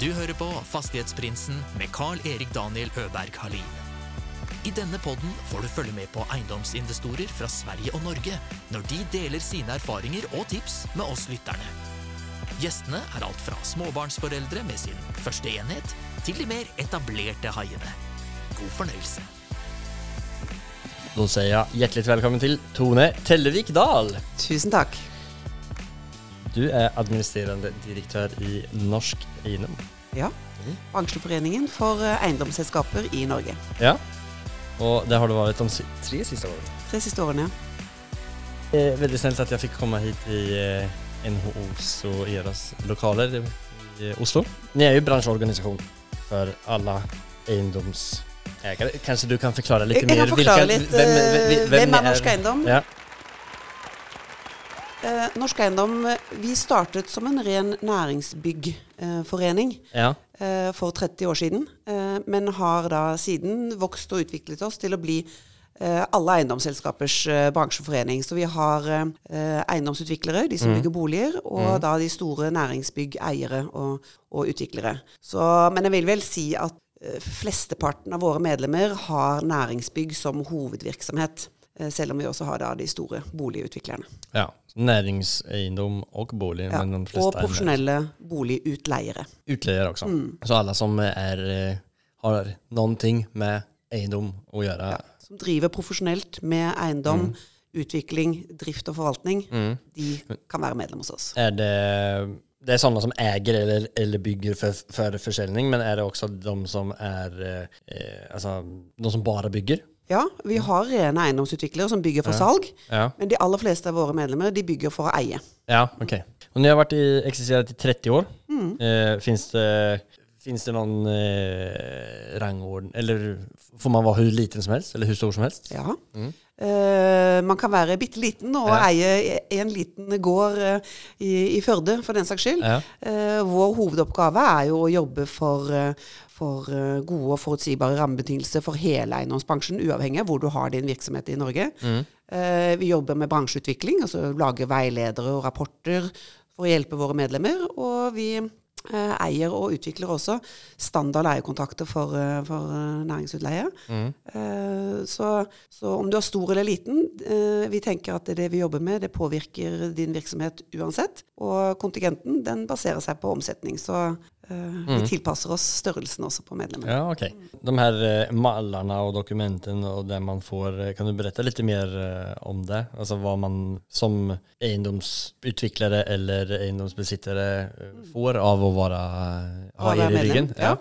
Du hører på Fastighetsprinsen med Carl-Erik Daniel Øberg Halin. I denne podden får du følge med på eiendomsinvestorer fra Sverige og Norge når de deler sine erfaringer og tips med oss lytterne. Gjestene er alt fra småbarnsforeldre med sin første enhet, til de mer etablerte haiene. God fornøyelse. Da sier jeg hjertelig velkommen til Tone Tellevik Dahl. Tusen takk. Du er administrerende direktør i Norsk Eiendom. Ja. Bransjeforeningen for eh, eiendomsselskaper i Norge. Ja. Og det har du vært de tre siste årene. Tre siste årene. Eh, veldig snilt at jeg fikk komme hit i eh, NHOs og deres lokaler i Oslo. Ni er jo bransjeorganisasjon for alle eiendomseiere. Kanskje du kan forklare litt mer? jeg kan forklare litt. hvem- eh, hvem- Hvem, hvem er Norsk Eiendom? Ja. Eh, Norsk Eiendom vi startet som en ren næringsbyggforening ja. eh, for 30 år siden. eh, men har da siden vokst og utviklet oss til å bli eh, alle eiendomsselskapers eh, bransjeforening. Så vi har eh, eiendomsutviklere, de som bygger boliger, og da de store næringsbyggeiere og, og utviklere. Så, men jeg vil vel si at flesteparten av våre medlemmer har næringsbygg som hovedvirksomhet. Selv om vi også har da de store boligutviklerne. ja. Næringseiendom og bolig. Ja. men de fleste Og profesjonelle boligutleiere. Utleiere også. Mm. Så alle som er, eh, har ting med eiendom å gjøre. Som driver profesjonelt med eiendom, utvikling, drift og forvaltning. De kan være medlem hos oss. Er det, det er sånne som eier eller, eller bygger for, for forsäljning, men er det også de som er eh, altså, de som bare bygger? Ja, vi har rene eiendomsutviklere som bygger for salg. Ja. Men de aller fleste av våre medlemmer de bygger for å eie. Ja, ok. Og jeg har vært i, eksisterat i 30 år. Eh, Fins det, det noen eh, rangorden, eller får man være hvor liten som helst, eller hvor stor som helst? Ja. Eh, man kan være bitte liten og Ja. eie en liten gård eh, i, i Førde, for den saks skyld. Ja. Eh, vår hovedoppgave er jo å jobbe for, eh, for eh, gode og forutsigbare rammebetingelser for hele eiendomsbransjen, uavhengig av hvor du har din virksomhet i Norge. Mm. vi jobber med bransjeutvikling, altså lager veiledere og rapporter for å hjelpe våre medlemmer. Og vi eh, eier og utvikler også standard leiekontrakter for, eh, for eh, næringsutleie. Mm. så, så om du er stor eller liten, eh, vi tenker at det vi jobber med, det påvirker din virksomhet uansett. Og kontingenten den baserer seg på omsetning. Så eh, vi tilpasser oss størrelsen også på medlemmene. Ja, ok. De her eh, mallarna og dokumentene og det man får, eh, kan du berette litt mer eh, om det? Altså hva man som eiendomsutviklere eller eiendomsbesittere eh, får av å være, ha være eier i ryggen? ryggen? Ja.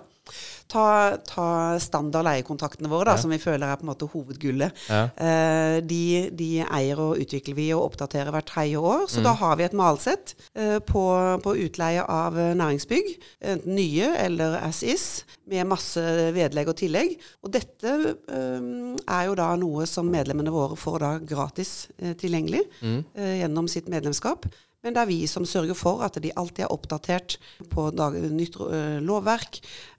Ta, ta standard leiekontraktene våre, da, Ja. som vi føler er på en måte hovedgullet. Ja. Eh, de, de eier og utvikler vi og oppdaterer hvert tredje år. Mm. Så da har vi et malsett eh, på, på utleie av eh, næringsbygg, enten nye eller as is, med masse vedlegg og tillegg. Og dette eh, er jo da noe som medlemmene våre får da gratis eh, tilgjengelig Mm. eh, gjennom sitt medlemskap. Men det er vi som sørger for at de alltid er oppdatert på dag, nytt lovverk,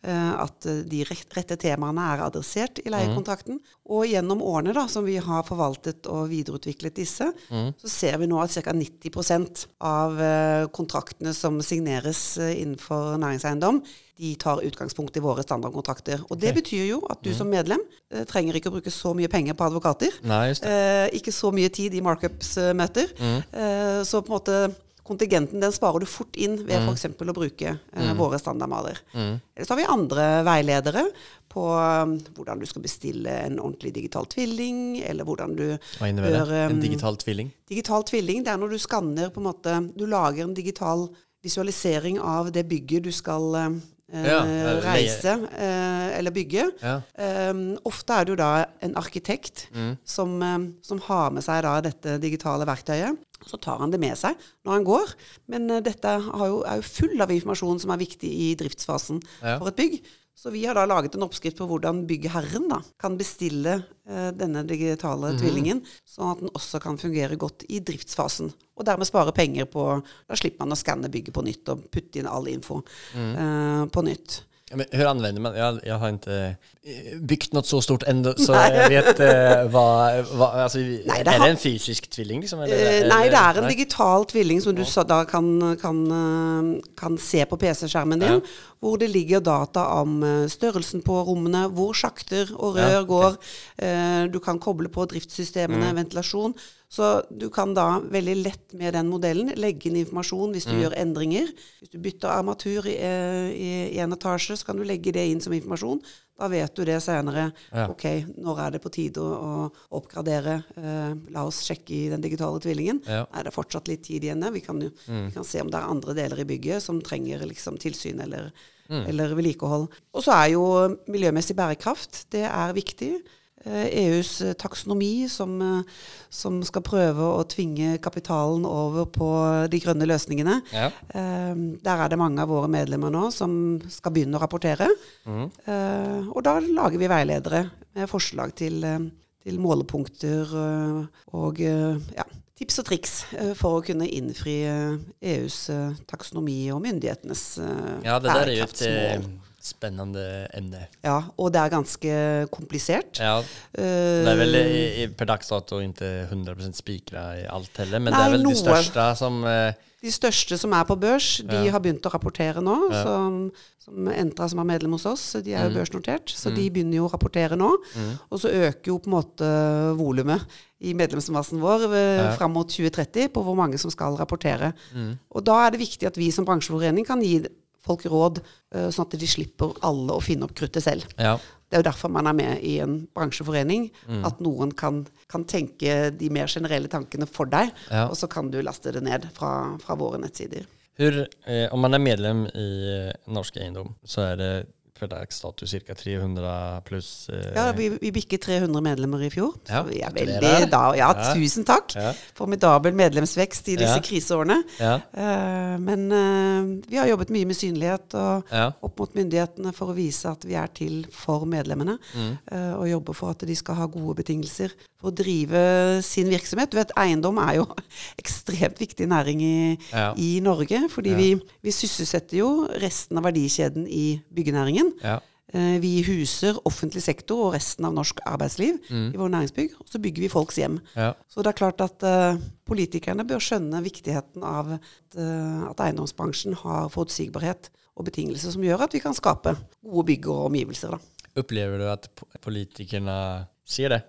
at eh, de rette temaene er adressert i leiekontrakten. Og gjennom årene da, som vi har forvaltet og videreutviklet disse, så ser vi nå at ca. 90 av eh, kontraktene som signeres eh, innenfor næringseiendom, de tar utgangspunkt i våre standardkontrakter. Og det betyr jo at du som medlem eh, trenger ikke å bruke så mye penger på advokater. Nei, just det. Eh, ikke så mye tid i markups-møter. Eh, så på en måte kontingenten den sparer du fort inn ved Mm. f.eks. å bruke eh, våre standardmaler. Eller så har vi andre veiledere på um, hvordan du skal bestille en ordentlig digital tvilling, eller hvordan du Hva innebærer bør det? En um, digital tvilling? Digital tvilling, det er når du skanner på en måte Du lager en digital visualisering av det bygget du skal eh, Ja, reise eh, eller bygge. Ja. Um, ofte er det jo da en arkitekt som, um, som har med seg da dette digitale verktøyet. Så tar han det med seg når han går. Men uh, dette har jo, er jo full av informasjon som er viktig i driftsfasen Ja. for et bygg. Så vi har da laget en oppskrift på hvordan byggherren da kan bestille eh, denne digitale tvillingen, sånn at den også kan fungere godt i driftsfasen. Og dermed spare penger på Da slipper man å skanne bygget på nytt og putte inn all info eh, på nytt. Men hur använder man? Jag, jag har inte bygd byggt något så stort ändå, så jag vet hva, vad, vad alltså, det Är det en fysisk tvilling liksom? Eller, Eh, eller- nei, det er en nei? digital tvilling som du så da kan, kan, eh, kan se på PC-skjermen din. Ja. Hvor det ligger data om eh, størrelsen på rommene, hvor sjakter og rør Ja, okay. går. Uh, Du kan koble på driftssystemene, Mm. ventilasjon. Så du kan da veldig lett med den modellen legge inn informasjon hvis du Mm. gjør endringer. Hvis du bytter armatur i, eh, i, en etasje, så kan du legge det inn som informasjon. Da vet du det senere. Ja. Ok, når er det på tide å, å oppgradere? Eh, la oss sjekke i den digitale tvillingen. Ja. Er det fortsatt litt tid igjen? Vi kan, jo, vi kan se om det er andre deler i bygget som trenger liksom, tilsyn eller, eller vedlikehold. Og så er jo miljømessig bærekraft det er viktig. Eh, EUs eh, taksonomi, som, eh, som skal prøve å tvinge kapitalen over på de grønne løsningene. Ja. Der er det mange av våre medlemmer nå som skal begynne å rapportere. Mm. og da lager vi veiledere med forslag til, til målepunkter og ja, tips og triks for å kunne innfri EUs eh, taksonomi og myndighetenes ja, det där är ju ett eh, bærekraftsmål. emne. Ja, og det er ganske komplisert. Ja, Eh, det er vel i, per dags dato ikke 100% spikra i alt heller, men det er vel noe. de største som eh, De største som er på børs, de Ja. har begynt å rapportere nå. Ja. Som, som Entra, som er medlem hos oss, de er jo Mm. børsnotert. Så de begynner jo å rapportere nå. Og så øker jo på en måte volumet i medlemsmassen vår eh, Ja. fram mot 2030 på hvor mange som skal rapportere. Mm. Og da er det viktig at vi som bransjeforening kan gi folk råd, eh, sånn at de slipper alle å finne opp kruttet selv. Ja, Det er jo derfor man er med i en bransjeforening. Mm. At noen kan, kan tenke de mer generelle tankene for deg, Ja. og så kan du laste det ned fra, fra våre nettsider. Hur, eh, om man er medlem i eh, Norsk Eiendom så er det per ca. dato cirka 300 pluss. eh, Ja, vi, vi bikket 300 medlemmer i fjor. Ja, vi er veldig da, ja, Ja. tusen takk. Ja. Formidabel medlemsvekst i disse Ja. kriseårene. Ja, Eh, men uh, vi har jobbet mye med synlighet og opp mot myndighetene for å vise at vi er til for medlemmene. Mm. Uh, og jobber for at de skal ha gode betingelser for å drive sin virksomhet. Du vet, Eiendom er jo ekstremt viktig næring i, i Norge. Fordi vi, vi sysselsetter jo resten av verdikjeden i byggenæringen. Ja. Eh, Vi huser offentlig sektor og resten av norsk arbeidsliv i våre næringsbygg. Og så bygger vi folks hjem. Mm. ja. Så det er klart at eh, politikerne bør skjønne viktigheten av at, eh, at eiendomsbransjen har forutsigbarhet og betingelser som gjør at vi kan skape gode bygg og omgivelser. Da. Upplever du at politikerne sier det?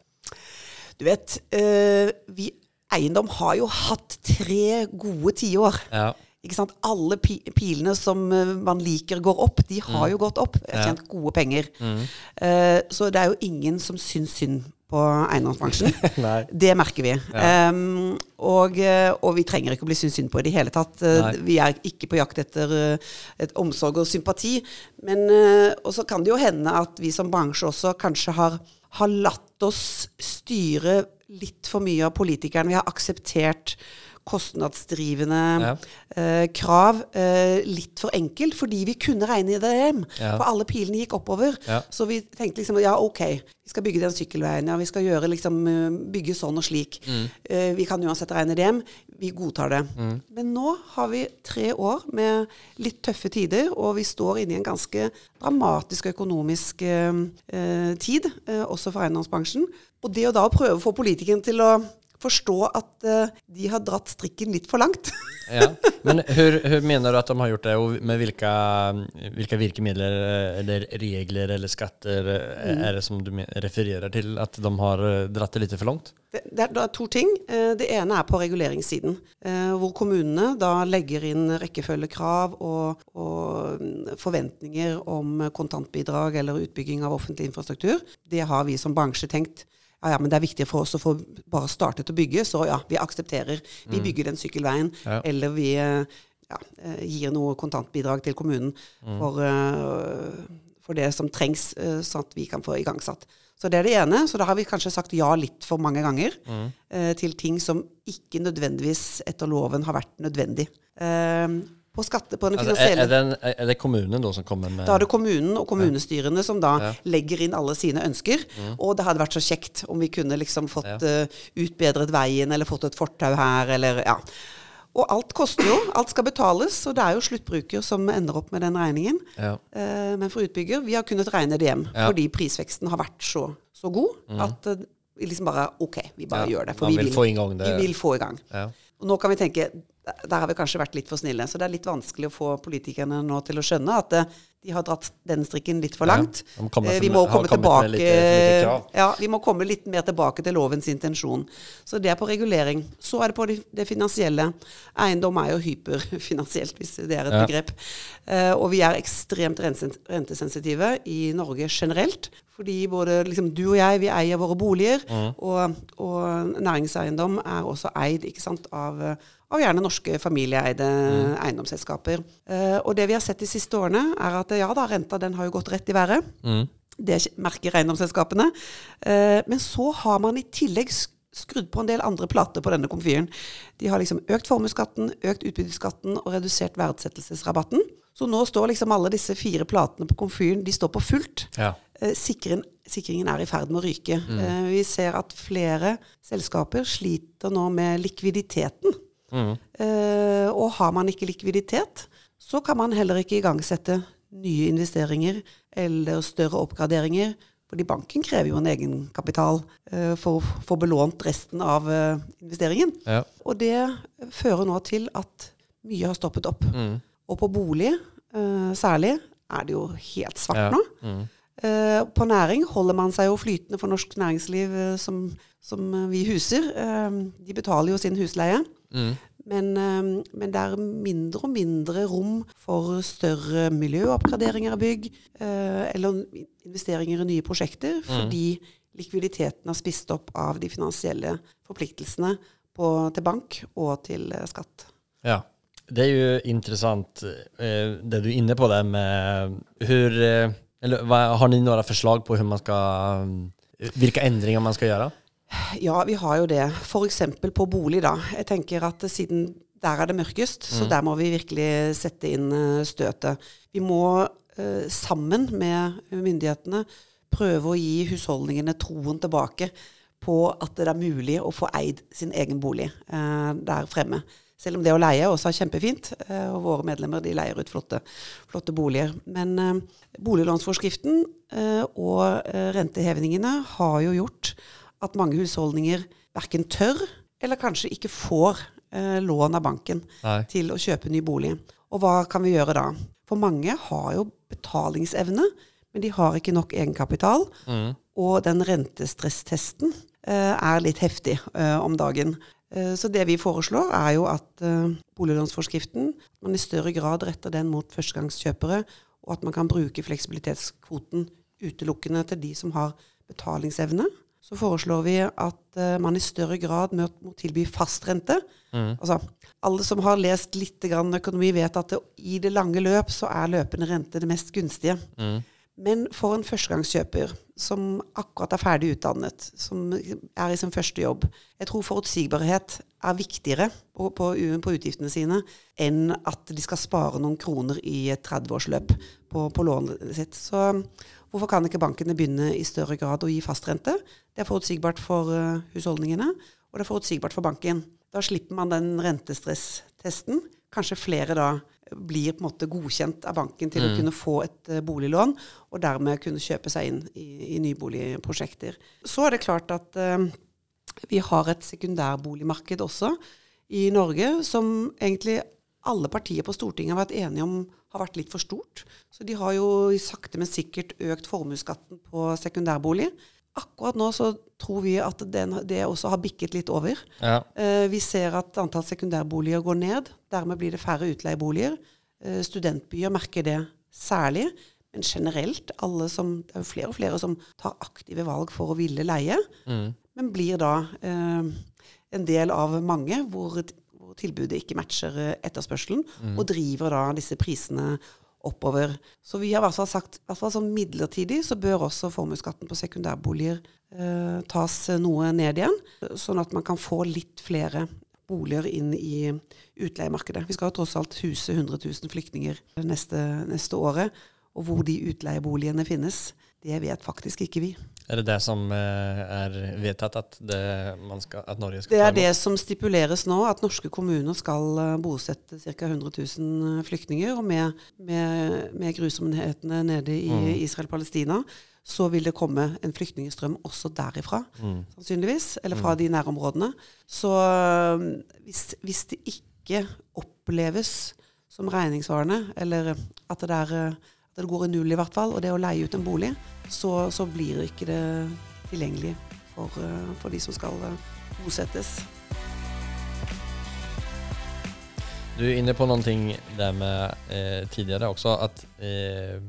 Du vet, eh, vi eiendom har jo hatt tre gode tiår. Ja. Ikke sant? Alle pi pilene som eh, man liker går opp, de har jo gått opp. Jeg har tjent gode penger. Eh, så det er jo ingen som syns synd på eiendomsbransjen. Det merker vi. Um, og, eh, og vi trenger ikke å bli syntes synd på i det hele tatt. Nei. Vi er ikke på jakt etter et omsorg og sympati. Men Og så kan det jo hende at vi som bransje også kanskje har, har latt oss styre litt for mye av politikerne. Vi har akseptert kostnadsdrivende Ja. eh, krav eh, litt for enkelt, fordi vi kunne regne i det hjem. Ja. For alle pilene gikk oppover. Ja. Så vi tenkte liksom ja, ok, vi skal bygge den sykkelveien, ja, vi skal gjøre liksom eh, bygge sånn og slik. Mm. Eh, vi kan uansett regne det hjem. Vi godtar det. Men nå har vi tre år med litt tøffe tider, og vi står inne i en ganske dramatisk økonomisk tid, eh, også for eiendomsbransjen. Og det å da prøve å få politikeren til å forstå at uh, de har dratt strikken litt for langt. Ja. Men hvordan mener du at de har gjort det og med hvilke, hvilke virkemedel eh, eller regler eller skatter mm. er det som du refererer til at de har eh, dratt det litt for langt? Det, det, er, det er to ting. Eh, Det ene er på reguleringssiden. eh, Hvor kommunene da legger inn rekkefølgekrav og, og mm, forventninger om kontantbidrag eller utbygging av offentlig infrastruktur. Det har vi som bransje tenkt. Ja, ja, men det er viktig for oss å få bare startet å bygge, så ja, vi aksepterer. Vi bygger den sykkelveien, Ja. eller vi eh, ja, eh, gir noe kontantbidrag til kommunen for, eh, for det som trengs, sånn at vi kan få igangsatt. Så det er det ene. Så da har vi kanskje sagt ja litt for mange ganger eh, til ting som ikke nødvendigvis etter loven har vært nødvendig. Eh, på skatte, på den Alltså, er, er, det en, er, det kommunen da som kommer med... da er det kommunen og kommunestyrene som da Ja. legger inn alle sine ønsker. Og det hadde vært så kjekt om vi kunne liksom fått Ja. uh, utbedret veien, eller fått et fortau her, eller ja. Og alt koster jo. Alt skal betales, og det er jo sluttbruker som ender opp med den regningen. Ja. Eh, men for utbygger, vi har kunnet regne det hjem Ja. fordi prisveksten har vært så, så god at eh, vi liksom bare OK, vi bare Ja, gjør det. For vi vil. Vi vil få i gang. Ja. Og nå kan vi tenke Der har vi kanskje vært litt for snille. Så det er litt vanskelig å få politikerne nå til å skjønne at eh, de har dratt den strikken litt for langt. Ja, Eh, vi må komme tilbake litt lite. Ja, vi må komme litt mer tilbake til lovens intensjon. Så det er på regulering. Så er det på det, finansielle. Eiendom er jo hyperfinansielt, hvis det er et Ja. begrep. Eh, og vi er ekstremt rentesensitive i Norge generelt. Fordi både liksom, du og jeg, vi eier våre boliger, Mm. og, og næringseiendom er også eid sant, av, eh, av gjerne norske familieeide Mm. eiendomsselskaper. Eh, og det vi har sett de siste årene, er at ja da, renta den har jo gått rett i været. Mm. Det merker eiendomsselskapene. Eh, men så har man i tillegg skrudd på en del andre plater på denne komfyren. De har liksom økt formuesskatten, økt utbytteskatten og redusert verdsettelsesrabatten. Så nå står liksom alle disse fire platene på komfyren de står på fullt. Ja. Eh, sikringen, sikringen er i ferd med å ryke. Mm. vi ser at flere selskaper sliter nå med likviditeten. Mm. Eh, og har man ikke likviditet, så kan man heller ikke igangsette nye investeringer eller større oppgraderinger. Fordi banken krever jo en egenkapital eh, for å få belånt resten av eh, investeringen. Ja. Og det fører nå til at mye har stoppet opp. Mm. Og på bolig eh, særlig er det jo helt svart Ja. nå. Mm. Eh, på næring holder man seg jo flytende for norsk næringsliv eh, som, som vi huser. Eh, de betaler jo sin husleie. Mm. Men, eh, men det er mindre og mindre rom for større miljøoppgraderinger av bygg, eh, eller investeringer i nye prosjekter, fordi likviditeten har spist opp av de finansielle forpliktelsene på, til bank og til eh, skatt. Ja. Det er jo intressant eh, det du er inne på der med hur, eh, eller har ni noen forslag på hvilke eh, ändringar man skal göra? Ja, vi har jo det. F.eks. på bolig, da. Jeg tenker at siden der er det mørkest, så der må vi virkelig sette inn eh, støtet. Vi må eh, sammen med myndighetene prøve å gi husholdningene troen tilbake på at det er mulig å få eid sin egen bolig eh, der fremme. Selv om det å leie også er kjempefint, eh, og våre medlemmer de leier ut flotte, flotte boliger. Men eh, boliglånsforskriften eh, og eh, rentehevingene har jo gjort at mange husholdninger verken tør eller kanskje ikke får eh, lån av banken Nei. til å kjøpe ny bolig. Og hva kan vi gjøre da? For mange har jo betalingsevne, men de har ikke nok egenkapital. Mm. Og den rentestresstesten eh, er litt heftig eh, om dagen. Eh, så det vi foreslår, er jo at eh, boliglånsforskriften man i større grad retter den mot førstegangskjøpere, og at man kan bruke fleksibilitetskvoten utelukkende til de som har betalingsevne. Så foreslår vi at uh, man i større grad må, tilby fastrente. Mm. Altså, alle som har lest litt grann økonomi, vet at det, i det lange løp så er løpende rente det mest gunstige. Mm. Men for en førstegangskjøper som akkurat er ferdig utdannet, som er i sin første jobb Jeg tror forutsigbarhet er viktigere på, på, på utgiftene sine enn at de skal spare noen kroner i et 30-årsløp på, på lånet sitt. Så hvorfor kan ikke bankene begynne i større grad å gi fastrente? Det er forutsigbart for eh, husholdningene, og det er forutsigbart for banken. Da slipper man den rentestresstesten. Kanskje flere da blir på en måte godkjent av banken til å kunne få et eh, boliglån, og dermed kunne kjøpe seg inn i, i nyboligprosjekter. Så er det klart at uh, vi har et sekundærboligmarked også i Norge, som egentlig alle partier på Stortinget har vært enige om har vært litt for stort. Så de har jo sakte, men sikkert økt formuesskatten på sekundærbolig. Akkurat nå så tror vi at den, det også har bikket litt over. Ja. Eh, vi ser at antall sekundærboliger går ned. Dermed blir det færre utleieboliger. Eh, studentbyer merker det særlig. Men generelt, alle som, det er jo flere og flere som tar aktive valg for å ville leie, Mm. men blir da eh, en del av mange hvor, hvor tilbudet ikke matcher etterspørselen, mm. og driver da disse prisene oppover. Så vi har i hvert fall sagt at sånn midlertidig så bør også formuesskatten på sekundærboliger eh, tas noe ned igjen, sånn at man kan få litt flere boliger inn i utleiemarkedet. Vi skal jo tross alt huse 100 000 flyktninger neste, neste året, og hvor de utleieboligene finnes, det vet faktisk ikke vi. Er det det som eh, er vedtatt at, det, man skal, at Norge skal Det er det som stipuleres nå, at norske kommuner skal eh, bosette ca. 100 000 flyktninger. Og med, med, med grusomhetene nede i Mm. Israel-Palestina, så vil det komme en flyktningstrøm også derifra, Mm. sannsynligvis. Eller fra de nærområdene. Så øh, hvis, hvis det ikke oppleves som regningssvarende, eller at det, er, at det går i null i hvert fall, og det å leie ut en bolig, så, så blir ikke det tilgjengelig for, øh, for de som skal øh, bosettes. Du er inne på noen ting der med eh, også, at eh,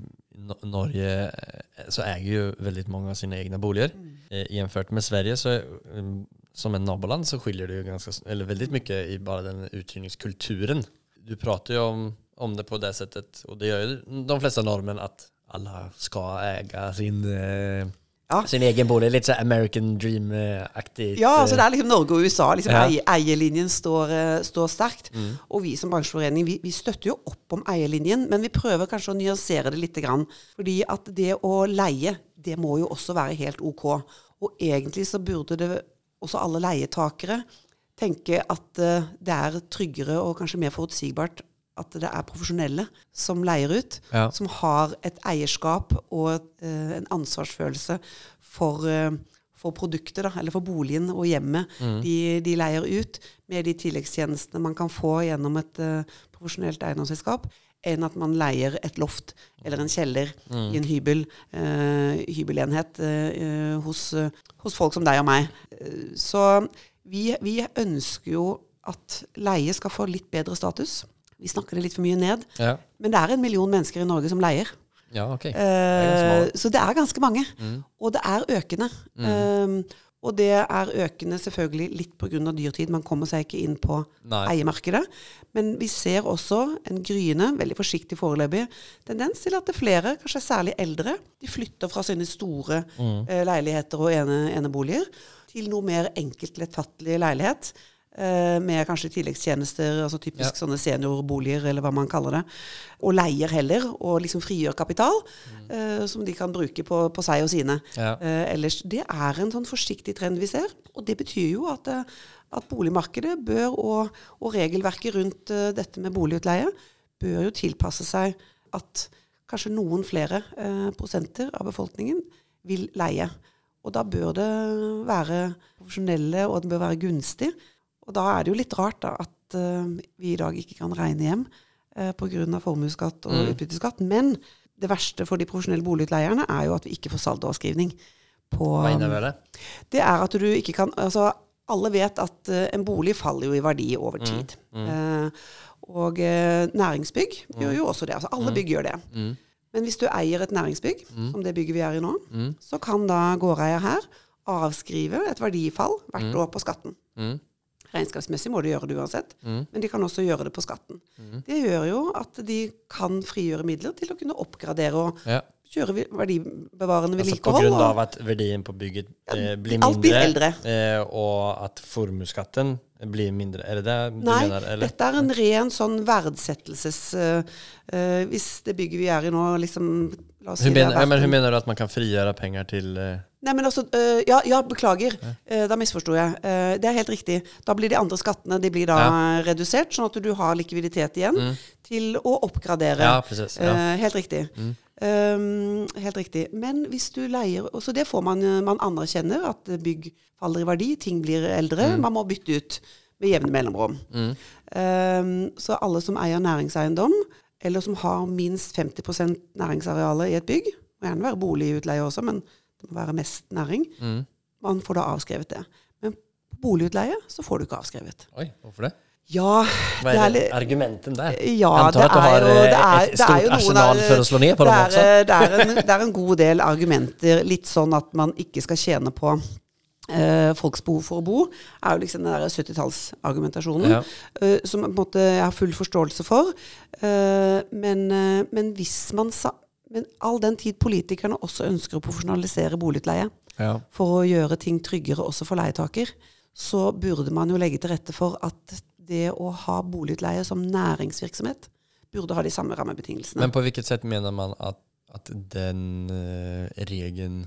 Norge eh, så eier jo veldig mange av sine egne boliger. Eh, jämfört med Sverige så eh, som en naboland så skiljer det jo ganske, eller veldig mye i bare den uthyrningskulturen. Du prater jo om, om det på det sättet och det gör ju de flesta normen att alla ska äga sin, eh, Ja. sin egen bolig. Litt sånn American dream-aktig. Ja, altså det er liksom Norge og USA. Liksom Ja. Eierlinjen står, eh, står sterkt. Mm. Og vi som bransjeforening vi, vi støtter jo opp om eierlinjen, men vi prøver kanskje å nyansere det litt. Grann. Fordi at det å leie, det må jo også være helt ok. Og egentlig så burde det også alle leietakere tenke at det er tryggere og kanskje mer forutsigbart at det er profesjonelle som leier ut, Ja. som har et eierskap og eh, en ansvarsfølelse for, eh, for produktet, da, eller for boligen og hjemmet de, de leier ut, med de tilleggstjenestene man kan få gjennom et eh, profesjonelt eiendomsselskap, enn at man leier et loft eller en kjeller i en hybel, eh, hybelenhet eh, hos, hos folk som deg og meg. Eh, så vi, vi ønsker jo at leie skal få litt bedre status. Vi snakker det litt for mye ned. Ja, Men det er en million mennesker i Norge som leier. ja okej. Eh, ganske så det er ganske mange. Og det er økende. Eh, og det er økende selvfølgelig litt pga. dyrtid. Man kommer seg ikke inn på Nei. eiemarkedet. Men vi ser også en gryende, veldig forsiktig foreløpig, tendens til at det er flere, kanskje særlig eldre, de flytter fra sine store eh, leiligheter og ene, eneboliger til noe mer enkelt, lettfattelig leilighet. Eh, med kanskje tilleggstjenester, altså typisk Ja. sånne seniorboliger, eller hva man kaller det. Og leier heller, og liksom frigjør kapital, eh, som de kan bruke på, på seg og sine. Ja. Uh, ellers, det er en sånn forsiktig trend vi ser. Og det betyr jo at, at boligmarkedet bør, og, og regelverket rundt uh, dette med boligutleie, bør jo tilpasse seg at kanskje noen flere prosenter av befolkningen vil leie. Og da bør det være profesjonelle, og det bør være gunstig. Og da er det jo litt rart da, at uh, vi i dag ikke kan regne hjem uh, pga. formuesskatt og Mm. utbytteskatt. Men det verste for de profesjonelle boligutleierne er jo at vi ikke får saldoavskrivning. På, Hva innebærer det? det er at du ikke kan altså Alle vet at uh, en bolig faller jo i verdi over Mm. tid. Uh, og eh, næringsbygg gjør jo også det. Altså alle bygg gjør det. Mm. Men hvis du eier et næringsbygg, som det bygget vi er i nå, Mm. så kan da gårdeier her avskrive et verdifall hvert år på skatten. Mm. Regnskapsmessig må de gjøre det uansett, Mm. men de kan også gjøre det på skatten. Det gjør jo at de kan frigjøre midler til å kunne oppgradere og Ja. kjøre verdibevarende vedlikehold. Altså på grunn av at verdien på bygget eh, blir allt blir mindre äldre. eh, og at formuesskatten blir mindre. Er det det du Nei, mener? Eller? dette er en ren sånn verdsettelses... Uh, hvis det bygget vi er i nå, liksom La oss si Hur det er menar, ja, men hun mener at man kan frigjøre penger til Eh, Nei, men altså, øh, ja, ja, beklager. Eh, da misforsto jeg. Eh, det er helt riktig. Da blir de andre skattene de blir da redusert, sånn at du har likviditet igjen til å oppgradere. ja, precis. Ja. Helt riktig. Um, helt riktig. Men hvis du leier Så det får man Man anerkjenner at bygg faller i verdi, ting blir eldre. Man må bytte ut med jevne mellomrom. Mm. Um, så alle som eier næringseiendom, eller som har minst 50% næringsarealet i et bygg, må gjerne være boligutleie også, men det må være mest næring, Mm. man får da avskrevet det. Men på boligutleie så får du ikke avskrevet. Oi, hvorfor det? Ja, det er det, litt argumenten der? ja, det er jo, det eh, er, ett det stort er jo arsenal for å slå ned på det dem er, också. eh, det, er en, det er en god del argumenter, litt sånn at man ikke skal tjene på eh, folks behov for å bo, er jo liksom den der 70-tallsargumentasjonen, Ja. eh, som måte jeg har full forståelse for. Eh, men, eh, men hvis man sa men all den tid politikerne også ønsker å profesjonalisere boligutleie Ja. for å gjøre ting tryggere også for leietaker, så burde man jo legge til rette for at det å ha boligutleie som næringsvirksomhet burde ha de samme rammebetingelsene. Men på hvilket sett mener man at, at den uh, regelen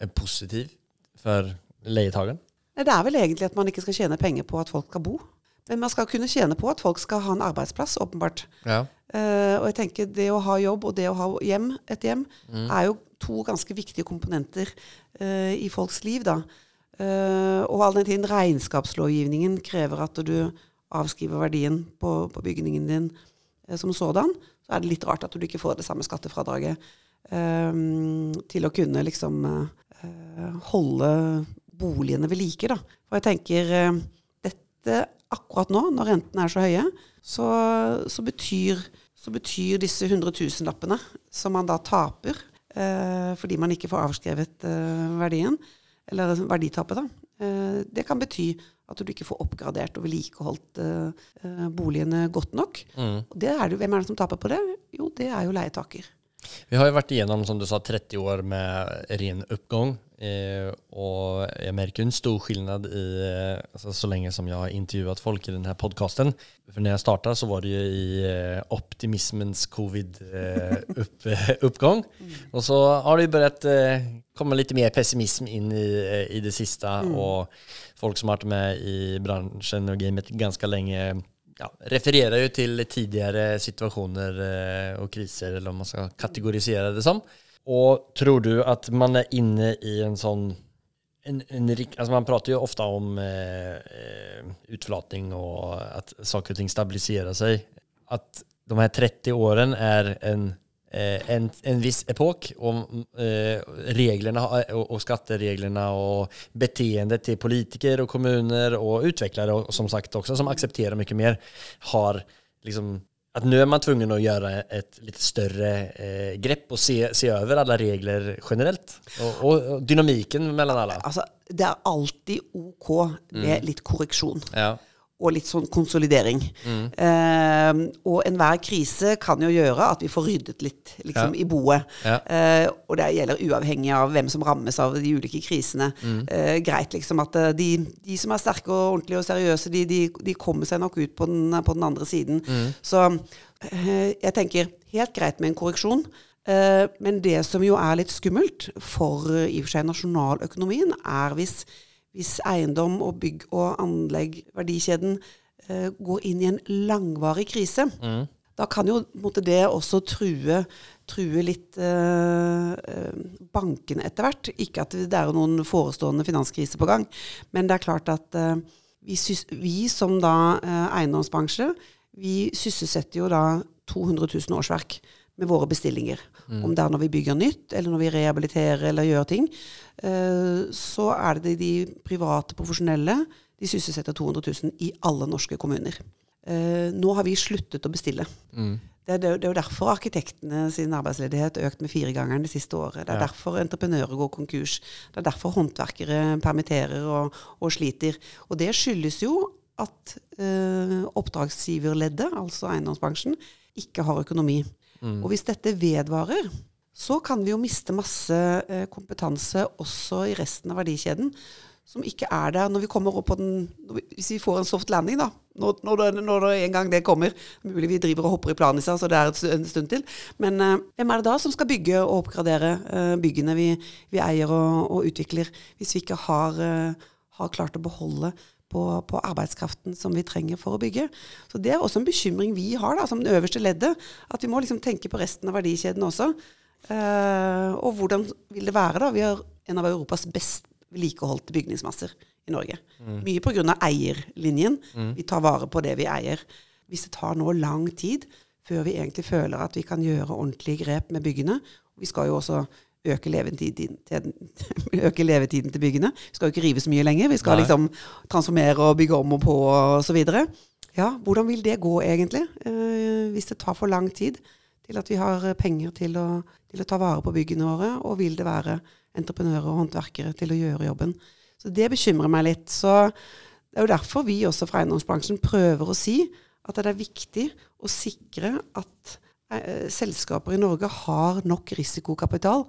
er positiv for leietakeren? Det er vel egentlig at man ikke skal tjene penger på at folk skal bo. Men man skal kunne tjene på at folk skal ha en arbeidsplass, åpenbart. Ja. Uh, og jeg tenker det å ha jobb og det å ha hjem, et hjem, er jo to ganske viktige komponenter uh, i folks liv, da. Uh, og all den tiden regnskapslovgivningen krever at du avskriver verdien på, på bygningen din som sådan, så er det litt rart at du ikke får det samme skattefradraget til å kunne liksom holde boligene ved like, da. For jeg tenker dette akkurat nå, når rentene er så høye, så, så, betyr, så betyr disse hundretusenlappene som man da taper eh, fordi man ikke får avskrevet eh, verdien, eller verditapet, da, eh, det kan bety at du ikke får oppgradert og vedlikeholdt eh, eh, boligene godt nok. Og det er det, hvem er det som taper på det? Jo, det er jo leietaker. Vi har jo vært igjennom, som du sa, 30 år med ren oppgang. Eh, og jeg merker en stor i eh, altså, Så lenge som jeg har intervjuet folk i denne podkasten. For når jeg starta, så var det jo i eh, optimismens covid-oppgang. og så har det jo begynt eh, komme litt mer pessimisme inn i, eh, i det siste. Og folk som har vært med i bransjen og gamet ganske lenge, ja, refererer jo til tidligere situasjoner eh, og kriser, eller om man skal kategorisere det som. Og tror du at man er inne i en sånn en, en, altså Man prater jo ofte om eh, eh, utflating og at saker og ting stabiliserer seg. At de her 30 årene er en, en, en viss epok, og eh, reglene har- og, skattereglene og beteendet til politikere og kommuner og utviklere, og som sagt også, som aksepterer mye mer, har liksom at nå er man tvungen å gjøre et litt større eh, grepp og se, se over alle regler generelt. Og, og dynamikken mellom alle. Altså, det er alltid ok med litt korreksjon. Ja. Og litt sånn konsolidering. Eh, og enhver krise kan jo gjøre at vi får ryddet litt liksom, Ja. i boet. Ja. Eh, og det gjelder uavhengig av hvem som rammes av de ulike krisene. Eh, greit liksom at eh, de, de som er sterke og ordentlige og seriøse, de, de, de kommer seg nok ut på den, på den andre siden. Så eh, jeg tenker helt greit med en korreksjon. Eh, men det som jo er litt skummelt for i og for seg nasjonaløkonomien, er hvis, hvis eiendom og bygg og anlegg, verdikjeden, eh, går inn i en langvarig krise. Da kan jo måtte det også true, true litt eh, eh, bankene etter hvert. Ikke at det er noen forestående finanskrise på gang, men det er klart at eh, vi, vi som da eh, eiendomsbransje, vi sysselsetter jo da 200 000 årsverk med våre bestillinger. Om det er når vi bygger nytt, eller når vi rehabiliterer eller gjør ting. eh, så er det de private profesjonelle. De sysselsetter 200 000 i alle norske kommuner. Eh, nå har vi sluttet å bestille. Det, er, det er jo derfor arkitektene sin arbeidsledighet økt med firegangeren det siste året. Det er Ja. derfor entreprenører går konkurs. Det er derfor håndverkere permitterer og, og sliter. Og det skyldes jo at eh, oppdragsgiverleddet, altså eiendomsbransjen, ikke har økonomi. Og hvis dette vedvarer, så kan vi jo miste masse eh, kompetanse også i resten av verdikjeden som ikke er der når vi kommer opp på den Hvis vi får en soft landing, da. Når, når, det, når det en gang det kommer. Mulig vi driver og hopper i planen i seg, så det er en stund til. Men eh, hvem er det da som skal bygge og oppgradere eh, byggene vi, vi eier og, og utvikler, hvis vi ikke har, eh, har klart å beholde på, på arbeidskraften som vi trenger for å bygge. Så Det er også en bekymring vi har da, som det øverste leddet. At vi må liksom tenke på resten av verdikjeden også. Eh, og hvordan vil det være da? Vi har en av Europas best vedlikeholdte bygningsmasser i Norge. Mye pga. eierlinjen. Vi tar vare på det vi eier. Hvis det tar nå lang tid før vi egentlig føler at vi kan gjøre ordentlige grep med byggene Vi skal jo også øke levetiden til, øke levetiden til byggene. Vi skal jo ikke rive så mye lenger. Vi skal Nei. liksom transformere og bygge om og på og så videre. Ja, hvordan vil det gå egentlig? Eh, hvis det tar for lang tid til at vi har penger til å, til å ta vare på byggene våre, og vil det være entreprenører og håndverkere til å gjøre jobben. Så det bekymrer meg litt. Så det er jo derfor vi også fra eiendomsbransjen prøver å si at det er viktig å sikre at eh, selskaper i Norge har nok risikokapital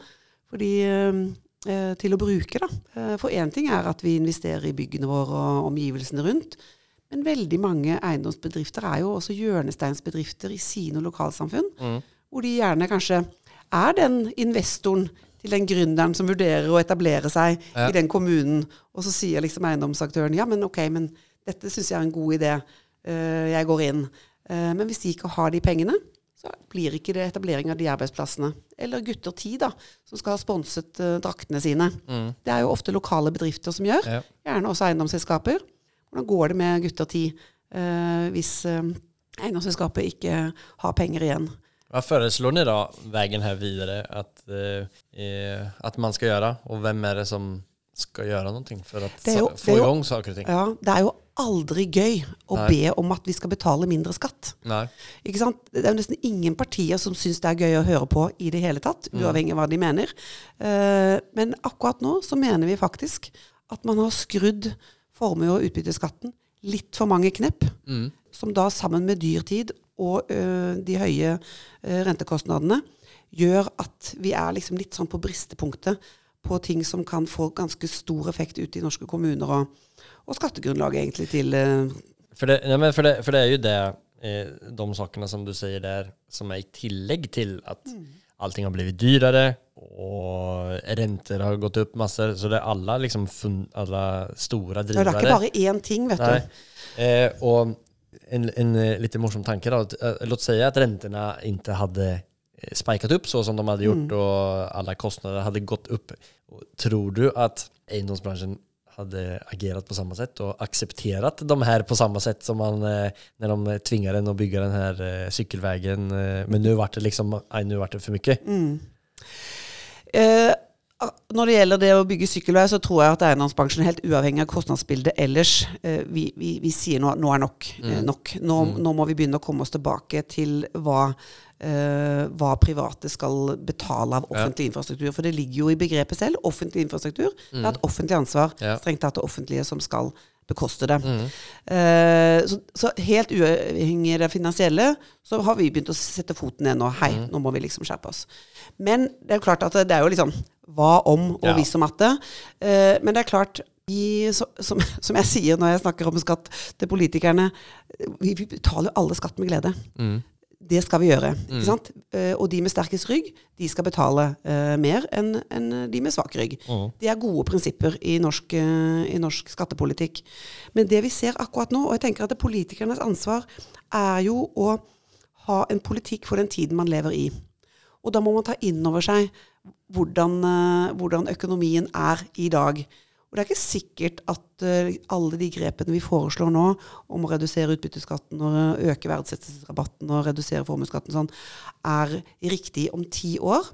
fordi, eh, til å bruke. Da. Eh, for én ting er at vi investerer i byggene våre og omgivelsene rundt. Men veldig mange eiendomsbedrifter er jo også hjørnesteinsbedrifter i sine lokalsamfunn. Hvor de gjerne kanskje er den investoren til den gründeren som vurderer å etablere seg Ja. i den kommunen. Og så sier liksom eiendomsaktøren ja, men ok, men dette syns jeg er en god idé. Uh, jeg går inn. Uh, men hvis de ikke har de pengene, så blir ikke det etablering av de arbeidsplassene. Eller Gutter 10, da, som skal ha sponset uh, draktene sine. Det er jo ofte lokale bedrifter som gjør. Ja. Gjerne også eiendomsselskaper. Hvordan går det med Gutter 10 uh, hvis uh, eiendomsselskapet ikke har penger igjen? Hva foreslår ni da veien her videre at, eh, eh, man skal gjøre, og hvem er det som skal gjøre noe for det få i gang saker og ting? Ja, Det er jo aldri gøy å Nei. be om at vi skal betale mindre skatt. Nei. Ikke sant? Det er jo nesten ingen partier som syns det er gøy å høre på i det hele tatt, uavhengig av hva de mener. Uh, men akkurat nå så mener vi faktisk at man har skrudd formue- og utbytteskatten litt for mange knepp, Mm. som da sammen med dyrtid og eh, de høye eh, rentekostnadene gjør at vi er liksom litt sånn på bristepunktet på ting som kan få ganske stor effekt ute i norske kommuner, og, og skattegrunnlaget egentlig til for det, nej, men för, det, for det er jo det, eh, de sakene som du sier der, som er i tillegg til at mm. allting har blivit dyrere, og renter har gått opp masse, Så det er alle, liksom, fun, alle store drivere. Ja, Det er ikke bare én ting, vet Nei. du. Eh, og en, en litt morsom tanke da. eh, Låt oss si at inte ikke hadde spikat opp så som de hadde gjort og alle kostnader hadde gått opp. Tror du at egendomsbranschen hade agerat på samma sätt och accepterat de här på samma sätt som man eh, när de tvingade en att bygga den här eh, cykelvägen. Eh, men nu vart det liksom, aj, nu vart det för mycket. Eh, når det gjelder det å bygge sykkelvei, så tror jeg at eiendomsbransjen, helt uavhengig av kostnadsbildet ellers, eh, vi, vi, vi sier nå, nå er nok. Mm. nok. Nå, nå må vi begynne å komme oss tilbake til hva, uh, hva private skal betale av offentlig infrastruktur. For det ligger jo i begrepet selv. Offentlig infrastruktur. Det er et offentlig ansvar. Ja. Strengt tatt det offentlige som skal bekoste det. Eh, så, så helt uavhengig av det finansielle, så har vi begynt å sette foten ned nå. Hei, nå må vi liksom skjerpe oss. Men det er jo klart at det er jo liksom hva om og Ja. hvis og matte. Eh, men det er klart vi, som, som jeg sier når jeg snakker om skatt til politikerne, vi, vi betaler jo alle skatt med glede. Det skal vi gjøre. ikke sant? Eh, og de med sterkest rygg, de skal betale eh, mer enn en de med svak rygg. Det er gode prinsipper i norsk, eh, i norsk skattepolitikk. Men det vi ser akkurat nå, og jeg tenker at det politikernes ansvar er jo å ha en politikk for den tiden man lever i. Og da må man ta inn over seg hvordan, eh, hvordan økonomien er i dag. Og det er ikke sikkert at eh, alle de grepene vi foreslår nå, om å redusere utbytteskatten og eh, øke verdsettelsesrabatten og redusere formuesskatten sånn, er riktig om ti år.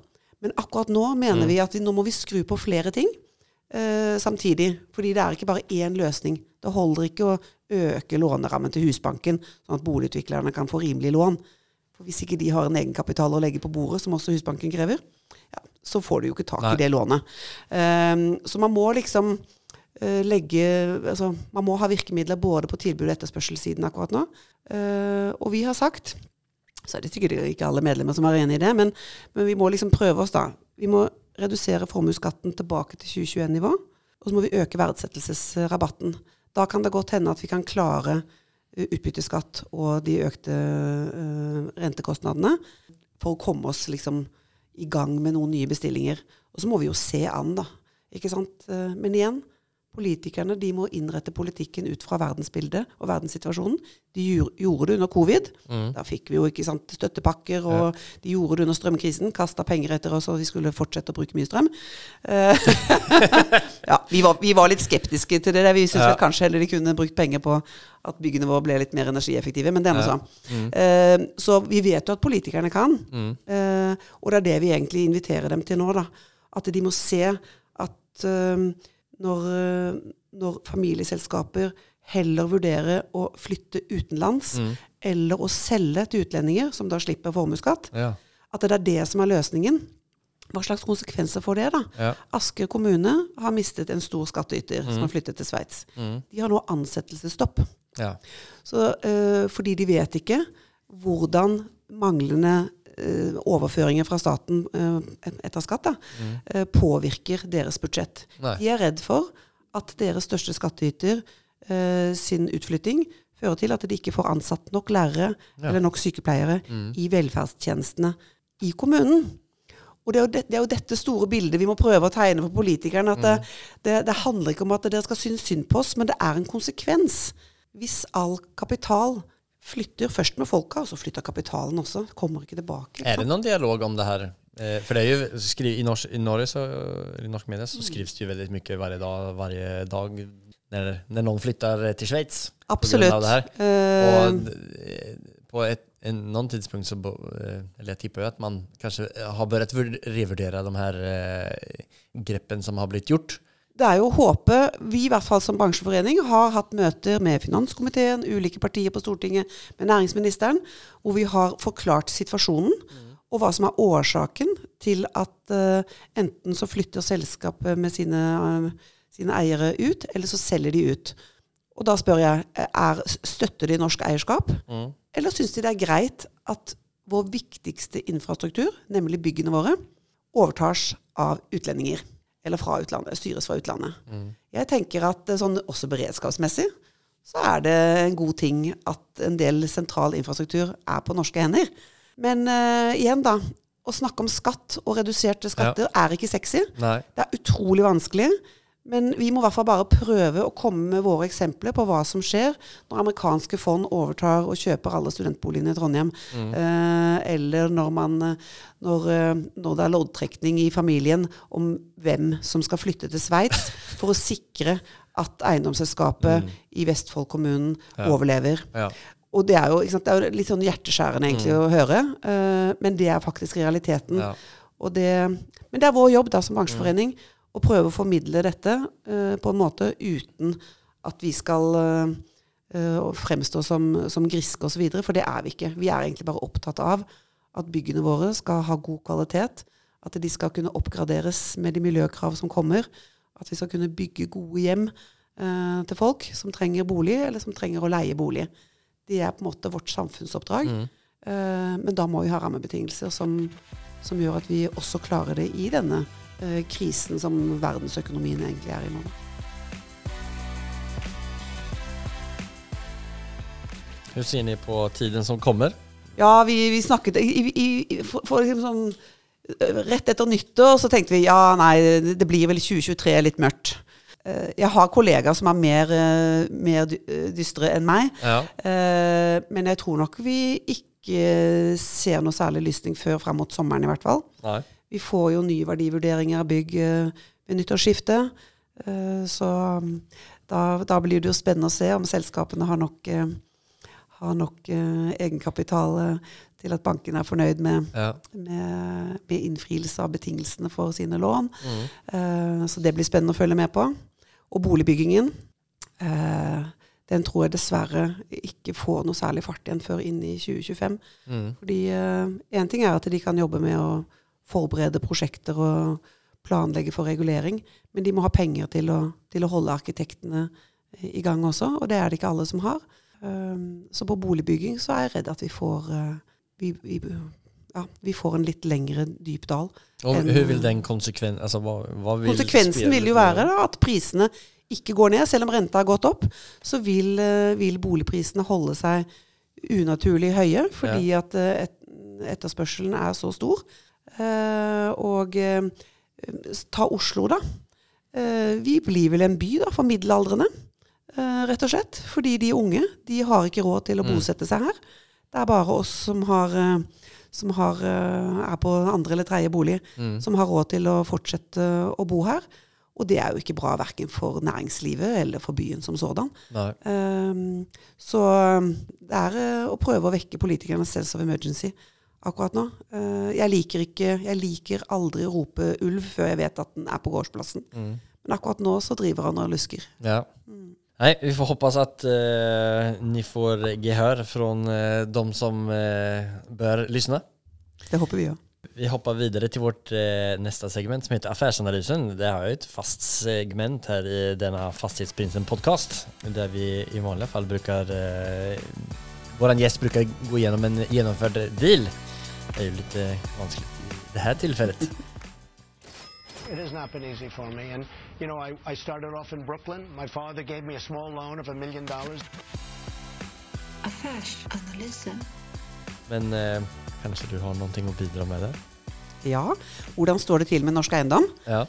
Men akkurat nå mener vi at vi, nå må vi skru på flere ting eh, samtidig. Fordi det er ikke bare én løsning. Det holder ikke å øke lånerammen til Husbanken, sånn at boligutviklerne kan få rimelig lån. For hvis ikke de har en egenkapital å legge på bordet, som også Husbanken krever, ja, så får du jo ikke tak Nei. i det lånet. Ehm, så man må liksom uh, legge altså, Man må ha virkemidler både på tilbud- og etterspørselssiden akkurat nå. Uh, og vi har sagt så er det sikkert ikke alle medlemmer som er enig i det, men, men vi må liksom prøve oss, da. Vi må redusere formuesskatten tilbake til 2021-nivå, og så må vi øke verdsettelsesrabatten. Da kan det godt hende at vi kan klare eh, utbytteskatt og de økte uh, rentekostnadene for å komme oss liksom i gang med noen nye bestillinger. Og så må vi jo se an, da. Ikke sant? Eh, Men igjen, politikerne de må innrette politikken ut fra verdensbildet og verdenssituasjonen. De gjorde- det under covid. Da fikk vi jo ikke sant, støttepakker, og de gjorde det under strømkrisen. Kasta penger etter oss, og vi skulle fortsette å bruke mye strøm. Eh, ja, vi var, vi var litt skeptiske til det. Vi syntes Ja. kanskje heller de kunne brukt penger på at byggene våre ble litt mer energieffektive, men det er nå Ja. så. Uh, så vi vet jo at politikerne kan, eh, og det er det vi egentlig inviterer dem til nå. da. At de må se at når, eh, når familieselskaper heller vurderer å flytte utenlands, eller å selge til utlendinger, som da slipper formuesskatt, Ja. at det er det som er løsningen. Hva slags konsekvenser får det, da? Ja. Asker kommune har mistet en stor skattyter som har flyttet til Sveits. De har nå ansettelsesstopp. Ja. Så, eh, fordi de vet ikke hvordan manglende overføringer fra staten eh, etter skatt da, mm. påvirker deres budsjett. Nei. De er redd for at deres største skattyter eh, sin utflytting fører til at de ikke får ansatt nok lærere eller nok sykepleiere i velferdstjenestene i kommunen. Og det er, jo det, det er, jo dette store bildet vi må prøve å tegne for politikerne. At det, det, det, handler ikke om at dere skal synes synd på oss, men det er en konsekvens. Hvis all kapital flytter først med folka, og så flytter kapitalen også. Kommer ikke tilbake. Ikke er det noen dialog om det her? Eh, for det er jo, skri, i, norsk, i, Norge så, i norsk media så skrives det jo veldig mye hver dag, hver dag når, når, noen flytter til Sveits. Absolutt. Uh, og på et en, noen tidspunkt så eh, Eller jeg tipper jo at man kanskje har bør revurdere de her eh, greppene som har blitt gjort. Det er jo å håpe Vi i hvert fall som bransjeforening har hatt møter med finanskomiteen, ulike partier på Stortinget, med næringsministeren, hvor vi har forklart situasjonen. Mm. Og hva som er årsaken til at uh, enten så flytter selskapet med sine, uh, sine eiere ut, eller så selger de ut. Og da spør jeg er, støtter de norsk eierskap, mm. eller syns de det er greit at vår viktigste infrastruktur, nemlig byggene våre, overtas av utlendinger. Eller fra utlandet, styres fra utlandet. Mm. Jeg tenker at eh, sånn også beredskapsmessig så er det en god ting at en del sentral infrastruktur er på norske hender. Men uh, igjen, da. Å snakke om skatt og reduserte skatter ja. er ikke sexy. Nei. Det er utrolig vanskelig. Men vi må i hvert fall bare prøve å komme med våre eksempler på hva som skjer når amerikanske fond overtar og kjøper alle studentboligene i Trondheim. Mm. Eh, eller når, man, når, eh, når, det er loddtrekning i familien om hvem som skal flytte til Sveits for å sikre at eiendomsselskapet mm. i Vestfold kommunen ja. overlever. Ja. Og det er, jo, det er, jo, litt sånn hjerteskjærende egentlig mm. å høre, eh, men det er faktisk realiteten. Ja. Det, men det er vår jobb da som bransjeforening. Mm og prøve å formidle dette uh, på en måte uten at vi skal uh, fremstå som, som griske osv., for det er vi ikke. Vi er egentlig bare opptatt av at byggene våre skal ha god kvalitet, at de skal kunne oppgraderes med de miljøkrav som kommer, at vi skal kunne bygge gode hjem eh, til folk som trenger bolig, eller som trenger å leie bolig. Det er på en måte vårt samfunnsoppdrag. Mm. men da må vi ha rammebetingelser som, som gjør at vi også klarer det i denne eh, krisen som verdensøkonomien egentlig er i nå. Hvordan ser dere på tiden som kommer? Ja, vi, vi snakket i, i, for, for liksom, Rett etter nyttår så tenkte vi ja, nei, det blir vel 2023 litt mørkt. Eh, jeg har kollegaer som er mer, eh, mer dystre enn meg. Ja. Eh, men jeg tror nok vi ikke ser noe særlig lysning før frem mot sommeren, i hvert fall. Nei. Vi får jo nye verdivurderinger av bygg eh, ved nyttårsskiftet. Eh, så um, da, da, blir det jo spennende å se om selskapene har nok, eh, har nok egenkapital til at banken er fornøyd med, ja. med, med, innfrielse av betingelsene for sine lån. Mm. Så det blir spennende å følge med på. Og boligbyggingen. Den tror jeg dessverre ikke får noe særlig fart igjen før inn i 2025. Mm. Fordi én ting er at de kan jobbe med å forberede prosjekter og planlegge for regulering. Men de må ha penger til å, til å holde arkitektene i gang også, og det er det ikke alle som har. Um, så på boligbygging så er jeg redd at vi får uh, vi, vi, ja, vi, får en litt lengre dyp dal. Og enn, vil den konsekven, altså, hva, hva vil Konsekvensen vil jo være da, at prisene ikke går ned. Selv om renta har gått opp, så vil, uh, vil boligprisene holde seg unaturlig høye, fordi ja. at et, etterspørselen er så stor. Eh, og eh, ta Oslo, da. Eh, vi blir vel en by da, for middelaldrende, rett og slett. Fordi de unge de har ikke råd til å mm. bosette seg her. Det er bare oss som, har, som har, er på andre eller tredje bolig, mm. som har råd til å fortsette å bo her. Og det er jo ikke bra verken for næringslivet eller for byen som sådan. Um, så det er å prøve å vekke politikernes sense of emergency akkurat nå. Eh, jeg liker, ikke, jeg liker aldri å rope ulv før jeg vet at den er på gårdsplassen. Mm. Men akkurat nå så driver han og lusker. Ja. Mm. Nei, vi får håpe at uh, ni får gehør fra uh, de som uh, bør lytte. Det håper vi òg. Vi hopper videre til vårt eh, neste segment, som heter Affærsanalysen. Det er jo et fast segment her i denne Fastighetsprinsen-podkast, der vi i vanlige fall bruker eh, Vår gjest bruker gå gjennom en gjennomført deal. Det er jo litt vanskelig i det her tilfellet. It has not been easy for me. And, you know, I, I started off in Brooklyn. My father gave me a small loan of a million dollars. Affärsanalyse. Men eh, kanskje du har noe å bidra med der? Ja, hvordan står det til med Norsk Eiendom? Ja.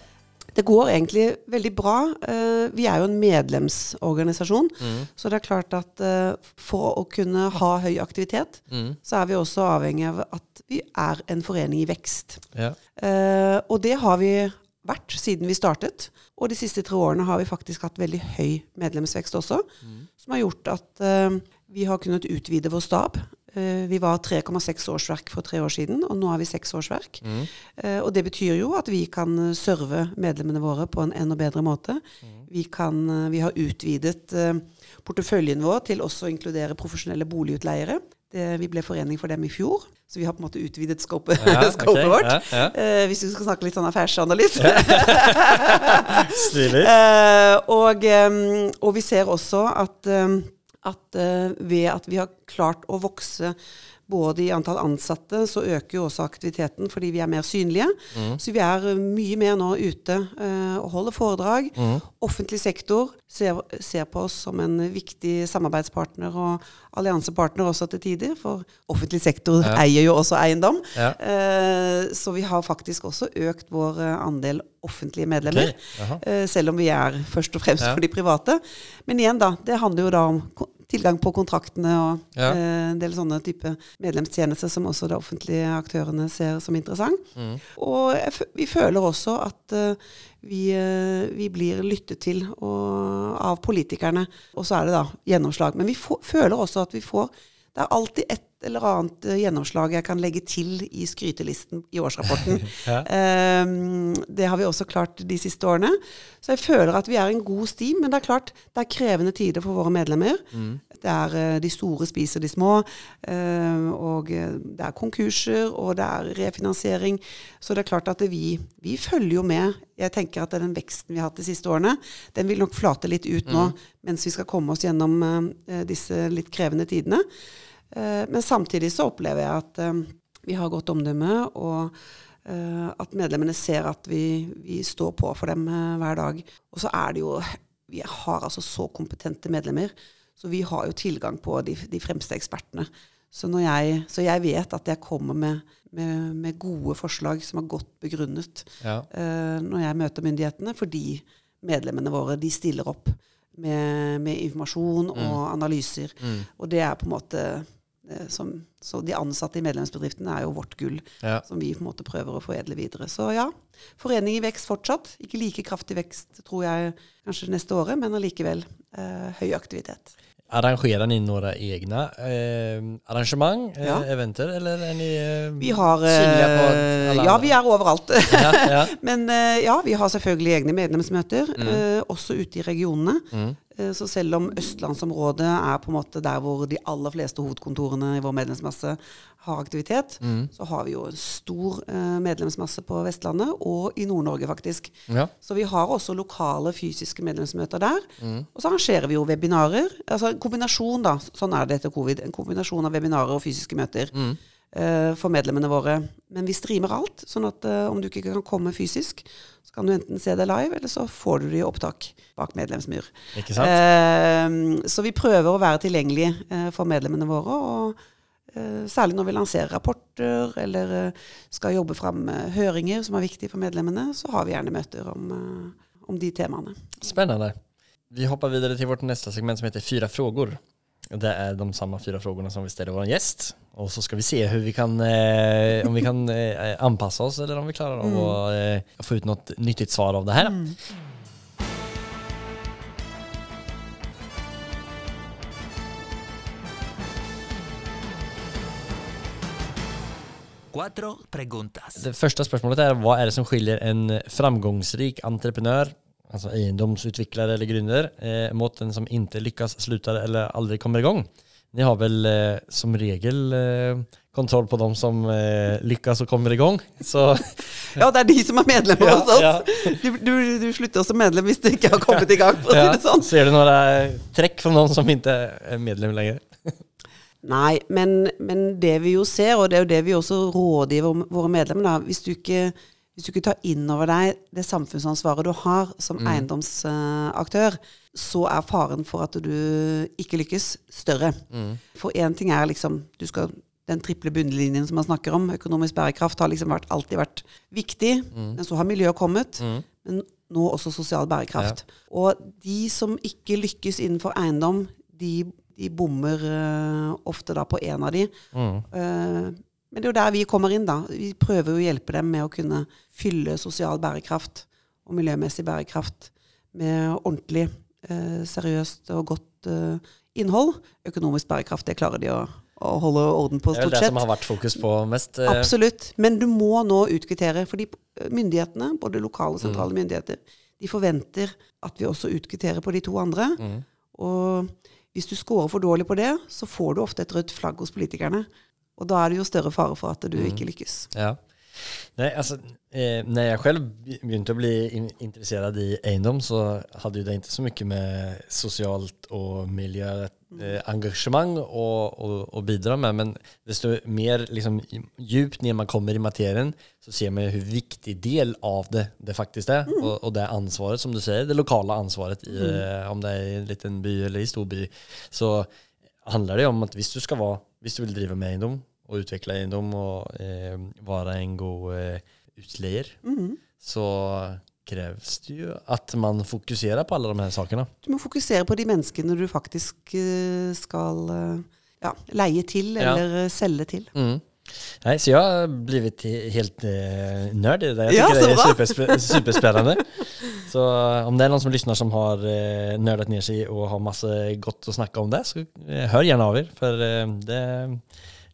Det går egentlig veldig bra. Eh, vi er jo en medlemsorganisasjon, så det er klart at eh, for å kunne ha høy aktivitet, så er vi også avhengig av at vi er en forening i vekst. Ja. Eh, og det har vi vært siden vi startet. Og de siste tre årene har vi faktisk hatt veldig høy medlemsvekst også, som har gjort at vi har kunnet utvide vår stab. Eh, vi var 3,6 årsverk for tre år siden, og nå er vi seks årsverk. Eh, og det betyr jo at vi kan eh, serve medlemmene våre på en enda bedre måte. Vi, kan, vi har utvidet porteføljen vår til også å inkludere profesjonelle boligutleiere. Det, vi ble forening for dem i fjor, så vi har på en måte utvidet scopet Ja, okay, vårt. ja, ja. Eh, hvis vi skal snakke litt sånn affærsanalyse. Stilig. Eh, og, og vi ser også at, at eh, ved at vi har klart å vokse både i antall ansatte, så øker jo også aktiviteten fordi vi er mer synlige. Så vi er eh, mye mer nå ute uh, og holder foredrag. Offentlig sektor ser, ser på oss som en viktig samarbeidspartner og alliansepartner også til tider, for offentlig sektor eier jo også eiendom. Ja. Uh, så vi har faktisk også økt vår andel offentlige medlemmer. okay. eh, selv om vi er først og fremst Ja. for de private. Men igjen, da. Det handler jo da om tilgang på kontraktene og Ja. eh, en del sånne type medlemstjenester som også de offentlige aktørene ser som interessant. Mm. Og vi føler også at eh, vi, eh, vi blir lyttet til og, av politikerne. Og så er det da gjennomslag. Men vi får- føler også at vi får Det er alltid et eller annet eh, gjennomslag jeg kan legge til i skrytelisten i årsrapporten. Ja. Ehm, det har vi også klart de siste årene. Så jeg føler at vi er en god sti, men det er klart det er krevende tider for våre medlemmer. Det er eh, de store spiser de små, eh, og eh, det er konkurser, og det er refinansiering. Så det er klart at vi, vi følger jo med. Jeg tenker at den veksten vi har hatt de siste årene, den vil nok flate litt ut nå mens vi skal komme oss gjennom disse litt krevende tidene. Eh, men samtidig så opplever jeg at eh, vi har godt omdømme, og eh, at medlemmene ser at vi, vi står på for dem hver dag. Og så er det jo Vi har altså så kompetente medlemmer, så vi har jo tilgang på de, de fremste ekspertene. Så, når jeg, så jeg vet at jeg kommer med, med, med gode forslag som er godt begrunnet Ja. uh, når jeg møter myndighetene, fordi medlemmene våre de stiller opp med, med informasjon og analyser. Og det er på en måte som, Så de ansatte i medlemsbedriftene er jo vårt gull, Ja. som vi på en måte prøver å foredle videre. Så ja, forening i vekst fortsatt. Ikke like kraftig vekst, tror jeg, kanskje neste året, men allikevel eh, høy aktivitet. Arrangerar ni några egna eh, arrangemang, eh, Ja. eventer, eller er ni eh, Vi har på eh, Ja, vi er overalt. Ja, ja. Men eh, ja, vi har selvfølgelig egne medlemsmøter, Mm. eh, også ute i regionene. Eh, så selv om østlandsområdet er på en måte der hvor de aller fleste hovedkontorene i vår medlemsmasse har aktivitet, Mm. så har vi jo en stor eh, medlemsmasse på Vestlandet, og i Nord-Norge faktisk. ja. Så vi har også lokale fysiske medlemsmøter der. Mm. Og så arrangerer vi jo webinarer. Altså en kombinasjon, da. Sånn er det etter covid. En kombinasjon av webinarer og fysiske møter Mm. eh, for medlemmene våre. Men vi streamer alt, sånn at eh, om du ikke kan komme fysisk, så kan du enten se det live, eller så får du det i opptak bak medlemsmur. Ikke sant? Eh, så vi prøver å være tilgjengelige eh, for medlemmene våre. og Særlig når vi lanserer rapporter eller eh, skal jobbe fram eh, høringer som er viktige for medlemmene, så har vi gjerne møter om, eh, om de temaene. Spennende. Vi hopper videre til vårt neste segment som heter Fyra frågor. Det er de samme fire spørsmålene som vi stiller vår gjest. Og så skal vi se vi kan, eh, om vi kan eh, anpassa oss eller om vi klarer å att eh, få ut noe nyttig svar av det her. Cuatro Det første spørsmålet er hva er det som skiljer en framgångsrik entreprenør, altså eiendomsutvikler eller gründer, eh, mot en som ikke lykkes, slutter eller aldri kommer i gang? Ni har vel eh, som regel eh, kontroll på dem som eh, og och kommer gang? Så Ja, det er de som er medlemmer Ja, hos oss. ja. Du, du, du slutter som medlem hvis du ikke har kommet i gang, for å si det sånn. ser du noen trekk fra noen som ikke er medlem längre? Nei, men, men det vi jo ser, og det er jo det vi også rådgiver våre medlemmer, da, hvis du ikke, hvis du ikke tar inn over deg det samfunnsansvaret du har som eiendomsaktør, så er faren for at du ikke lykkes, større. For én ting er liksom Du skal den triple bunnlinjen som man snakker om. Økonomisk bærekraft har liksom vært, alltid vært viktig, Mm. men så har miljøet kommet. Men nå også sosial bærekraft. Og de som ikke lykkes innenfor eiendom, de, de bommer uh, ofte da på en av de. Mm. Uh, men det er jo der vi kommer inn, da. Vi prøver jo å hjelpe dem med å kunne fylle sosial bærekraft og miljømessig bærekraft med ordentlig, uh, seriøst og godt innhold. Økonomisk bærekraft, det klarer de å, å holde orden på, stort sett. Det er det som har vært fokus på mest. Absolutt. Men du må nå utkvittere. Fordi myndighetene, både lokale og Mm. sentrale myndigheter, de forventer at vi også utkvitterer på de to andre. Mm. Og hvis du scorer for dårlig på det, så får du ofte et rødt flagg hos politikerne. Og da er det jo større fare for at du Mm. ikke lykkes. Ja. Nej, alltså, eh, när jag själv begynte å bli in, intresserad i eiendom så hade ju det inte så mycket med socialt och miljöengagemang eh, att, och, och bidra med. Men desto mer liksom, djupt ner man kommer i materien så ser man hur viktig del av det det faktiskt är. Och, och det ansvaret som du säger, det lokala ansvaret, i, mm. om det är i en liten by eller i stor by, så handlar det om att hvis du ska vara, hvis du vill driva med eiendom och utvikle eiendom og eh, være en god eh, utleier, Mhm. så kreves det jo at man fokuserer på alle de her sakene. Du må fokusere på de menneskene du faktisk eh, skal eh, ja, leie til eller ja. selge til. Mm. Nei, så jeg har blitt helt uh, nerd i det Jeg Ja, det er supersp superspännande. så eh, om det er noen som lytter som har uh, nerdet ned seg og har masse godt å snakke om det, så uh, hør gjerne av dere, for uh, det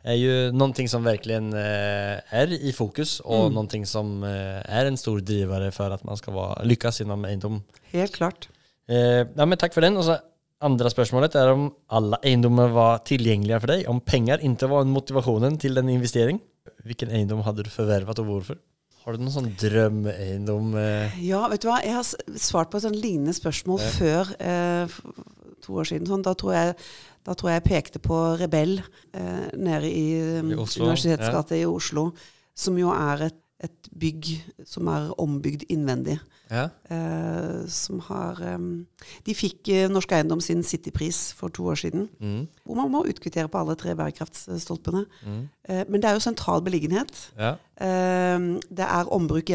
är ju någonting som verkligen eh, är i fokus och Mm. någonting som eh, är en stor drivare för att man ska vara, lyckas inom eiendom. Helt klart. Eh, ja, men tack för den. Och så andra spørsmålet är om alla eiendomar var tillgängliga för dig. Om pengar inte var en motivationen till en investering. Vilken eiendom hade du förvärvat och varför? Har du någon sån drömeiendom? Eh? Ja, vet du hva? Jeg har svart på et sånn lignende spørsmål Ja. før, eh, to år siden. Sånn. Da, tror jeg, da tror jeg jeg pekte på Rebell eh, nede i, um, I Oslo, ja. i Oslo, som jo er et, et bygg som er ombygd innvendig. Ja. Eh, som har em, De fikk eh, Norsk Eiendom sin Citypris for to år siden. Mm. Hvor man må utkvittere på alle tre bærekraftstolpene. Mm. Eh, men det er jo sentral beliggenhet. ja. Eh, det er ombruk,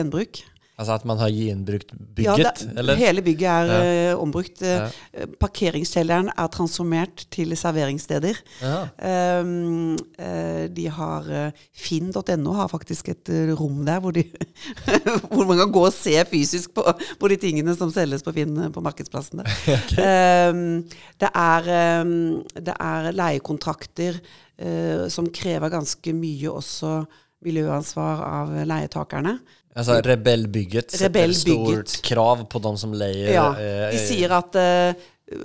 gjenbruk. at man har genbrukt Ja, bygget? det, eller? hele bygget er Ja. uh, ombrukt. Ja. Uh, Parkeringskjelleren er transformert til serveringssteder. Ja. Um, uh, de har Finn.no har faktisk et rom der hvor, de hvor man kan gå og se fysisk på, på de tingene som selges på Finn på markedsplassen der. Um, det, er, um, det er leiekontrakter som krever ganske mye også miljøansvar av leietakerne. Alltså rebellbygget setter Rebellbygget. stort krav på de som leier Ja, eh, de sier at eh,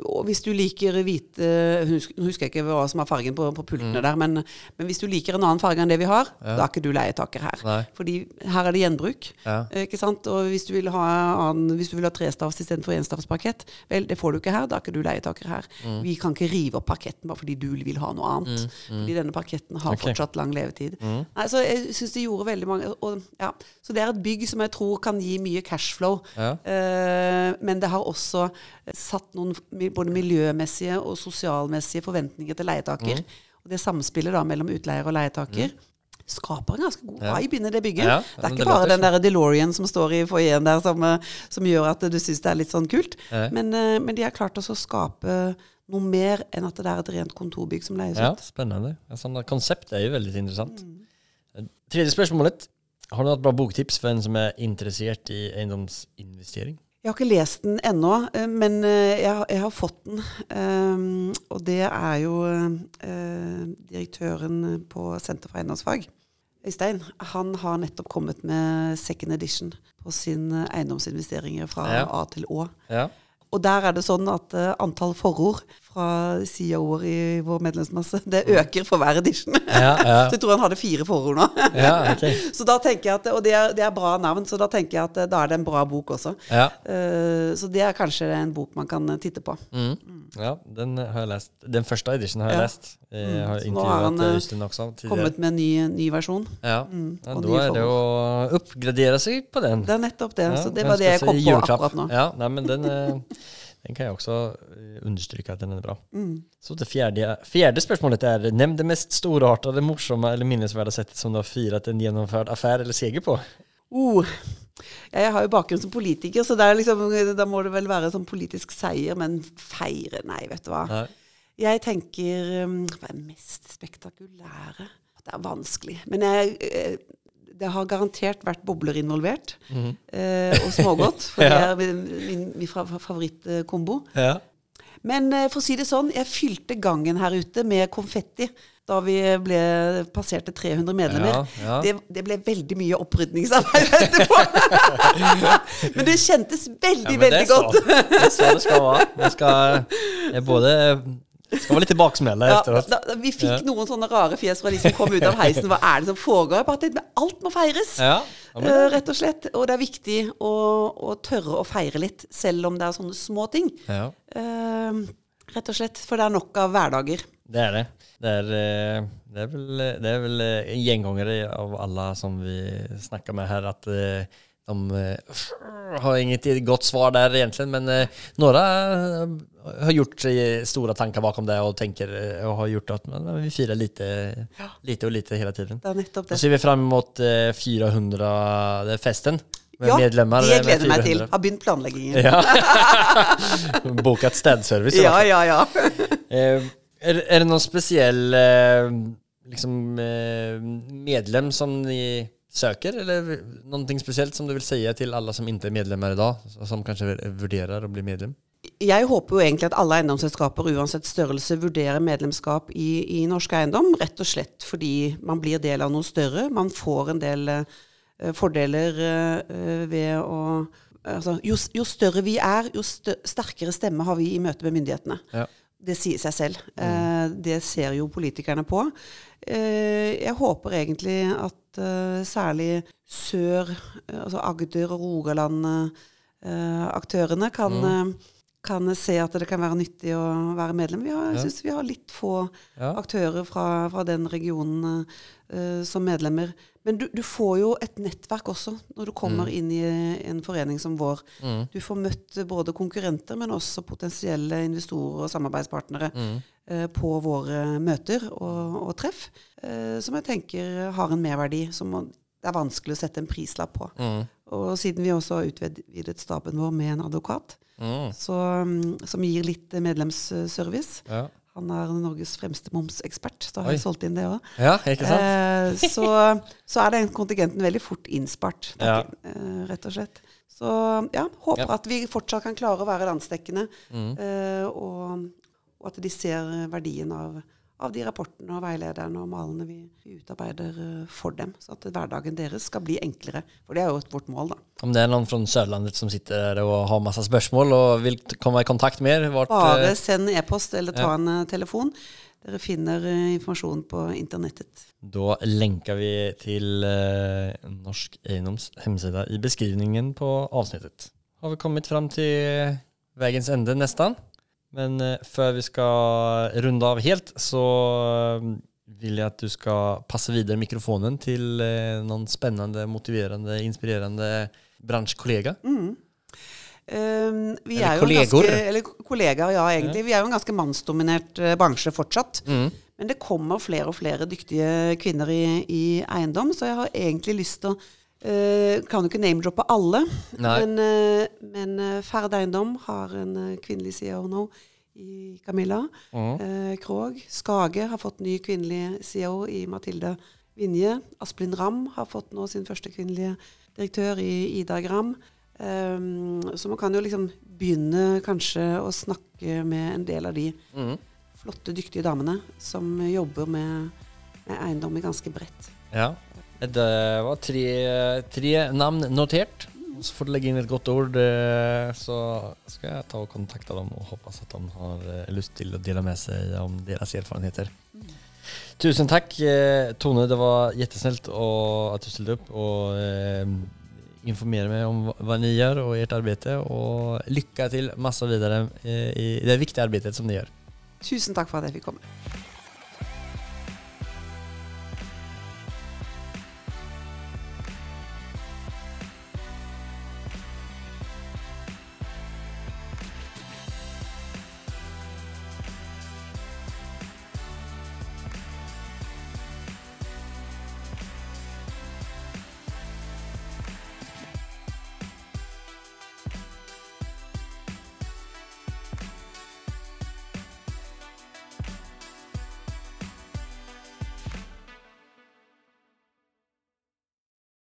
og hvis du liker hvite husk- Nå husker jeg ikke hva som er fargen på, på pultene der, men, men hvis du liker en annen farge enn det vi har, Mm. Ja. da er ikke du leietaker her. Nei. Fordi her er det gjenbruk. Ja. Ikke sant? Og hvis du vil ha, annen, hvis du vil ha trestavs istedenfor enstavsparkett, vel, det får du ikke her. Da er ikke du leietaker her. Mm. Vi kan ikke rive opp parketten bare fordi du vil ha noe annet. Fordi denne parketten har okay. fortsatt lang levetid. Mm. Nei, så jeg syns det gjorde veldig mange og, ja. Så det er et bygg som jeg tror kan gi mye cashflow. Eh, men det har også satt noen både miljømessige og sosialmessige forventninger til leietaker. Mm. Og det samspillet da mellom utleier og leietaker skaper en ganske god Ja. vibe inni det bygget. Ja, det er ikke bare den der DeLorean som står i foajeen der, som, eh, som gjør at du syns det er litt sånn kult. Ja. Men, eh, men de har klart å skape noe mer enn at det er et rent kontorbygg som leies Ja, ut. Ja, spennende. Sånn, konseptet er jo veldig interessant. Mm. Tredje spørsmålet. Har du hatt bra boktips for en som er interessert i eiendomsinvestering? Jeg har ikke lest den ennå, eh, men eh, jeg, har- jeg har fått den. Um, og det er jo uh, direktøren på Senter for eiendomsfag, Øystein. Han har nettopp kommet med second edition på sine eiendomsinvesteringer fra Ja. A til Å. Ja. Og der er det sånn at uh, antall forord fra CEO-er i vår medlemsmasse, det øker for hver edition. Ja, ja. Så jeg tror han hadde fire forord nå. Ja, okay. Så da tenker jeg at, Og det er, det er bra navn, så da tenker jeg at eh, da er det en bra bok også. Ja. Uh, så det er kanskje en bok man kan eh, titte på. Mm. ja, den har jeg lest. Den første editionen har jeg lest. Jeg Mm, har så nå har han, også. Kommet med en ny, ny versjon. Ja, Mm, da er det å oppgradere seg på den. Det er nettopp det. Så det var det jeg kom på akkurat nå. Ja, nei, men den, eh, Den kan jeg også eh, understryke at den er bra. Så det fjerde, fjerde spørsmålet er Nevn det mest storartede, morsomme eller minnesverdige settet som du har feiret en gjennomført affære eller seger på. Oh. Jeg har jo bakgrunn som politiker, så liksom, da må det vel være sånn politisk seier. Men feire, nei, vet du hva. Nei. Jeg tenker um, Hva er mest spektakulære? Det er vanskelig. Men jeg, eh, det har garantert vært bobler involvert. eh, og smågodt. For det er min, min, min fa- fa- favorittkombo. Ja. Men eh, for å si det sånn, jeg fylte gangen her ute med konfetti da vi ble passerte 300 medlemmer. Ja, ja. Det, det ble veldig mye opprydningsarbeid etterpå. Men det kjentes veldig, men det veldig så. godt. Det er så det skal være. Det skal, det er både skal være litt tilbakesmelle Ja, da, da, vi fikk Ja. noen sånne rare fjes fra de som kom ut av heisen. Hva er det som foregår? Bare at Alt må feires. Ja. Men uh, rett og slett. Og det er viktig å, å tørre å feire litt, selv om det er sånne små ting. ja. Eh, rett og slett. For det er nok av hverdager. Det er det. Det er, eh, det er vel, det er vel en gjengångere av alle som vi snakker med her, at eh, de eh, har inget godt svar der egentlig, men eh, noen eh, har gjort store tanker bakom det og tenker og har gjort at men, vi firer lite, lite og lite hele tiden. Det er nettopp Så det. ser vi fram mot eh, 400-festen med Ja, medlemmer. det jeg gleder meg til. 400. Har begynt planleggingen. Ja. Bokat stedservice. Ja, ja, ja. Er, er det noen spesiell liksom, medlem som ni søker, eller noe spesielt som du vil si til alle som ikke er medlemmer i dag, som kanskje vurderer å bli medlem? Jeg håper jo egentlig at alle eiendomsselskaper uansett størrelse vurderer medlemskap i, i Norsk Eiendom, rett og slett fordi man blir del av noe større. Man får en del uh, fordeler uh, ved å altså, jo, jo større vi er, jo stø sterkere stemme har vi i møte med myndighetene. Ja. Det sier seg selv. Mm. det ser jo politikerne på. Eh, jeg håper egentlig at eh, særlig sør, eh, altså Agder og Rogaland-aktørene kan, eh, kan se at det kan være nyttig å være medlem. Vi har, jeg syns vi har litt få aktører fra, fra den regionen uh, som medlemmer. Men du, du får jo et nettverk også når du kommer inn i en forening som vår. Mm. Du får møtt både konkurrenter, men også potensielle investorer og samarbeidspartnere Mm. eh, på våre møter og, og treff, eh, som jeg tenker har en merverdi som det er vanskelig å sette en prislapp på. Mm. Og siden vi også har utvidet staben vår med en advokat, Mm. så, mm, som gir litt medlemsservice Ja. Han er Norges fremste momsekspert, så har Oi. jeg solgt inn det òg. ja. Eh, så, så er den kontingenten veldig fort innspart, Ja. eh, rett og slett. Så ja, håper Ja. at vi fortsatt kan klare å være landsdekkende, Mm. eh, og, og at de ser verdien av, av de rapportene og veilederne og malene vi, utarbeider eh, for dem, så at hverdagen deres skal bli enklere. For det er jo vårt mål, da. Om det er noen fra Sørlandet som sitter der og har masse spørsmål og vil komme i kontakt med dere? Bare eh, send e-post eller ta ja. en eh, telefon. Dere finner informasjon på internettet. Da lenker vi til Norsk Eiendoms hemsida i beskrivningen på avsnittet. Har vi kommet fram til veiens ende nesten. Men eh, før vi skal runde av helt, så eh, vil jeg at du skal passe videre mikrofonen til eh, noen spennende, motiverende, inspirerende bransjekollega. Mm. Um, vi Eller er kollegaer. Eller kollegaer, ja, egentlig. Vi er jo en ganske mannsdominert bransje fortsatt. Mm. Men det kommer flere og flere dyktige kvinner i, i eiendom, så jeg har egentlig lyst til å eh, Kan jo ikke name-droppe alle, Nei. men, uh, men uh, Ferd Eiendom har en eh, kvinnelig CEO nå i Camilla. Mm. Eh, Krog. Skage har fått ny kvinnelig CEO i Mathilde Vinje. Asplin Ramm har fått nå sin første kvinnelige direktør i Ida Gram. Um, så man kan jo liksom begynne kanskje å snakke med en del av de Mm. flotte, dyktige damene som jobber med, med eiendom i ganske bredt. Ja. Det var tre, tre navn notert. Så får du legge inn et godt ord, eh, så skal jeg ta og kontakte dem og håper at de har eh, lyst til å dele med seg om deres erfarenheter. Tusen takk, eh, Tone. Det var kjempesnilt at du stilte opp og eh, informere meg om hva- dere gjør og ert arbeid. Og lykke til masse videre i det viktige arbeidet som ni gjør. Tusen takk for at jeg fikk komme.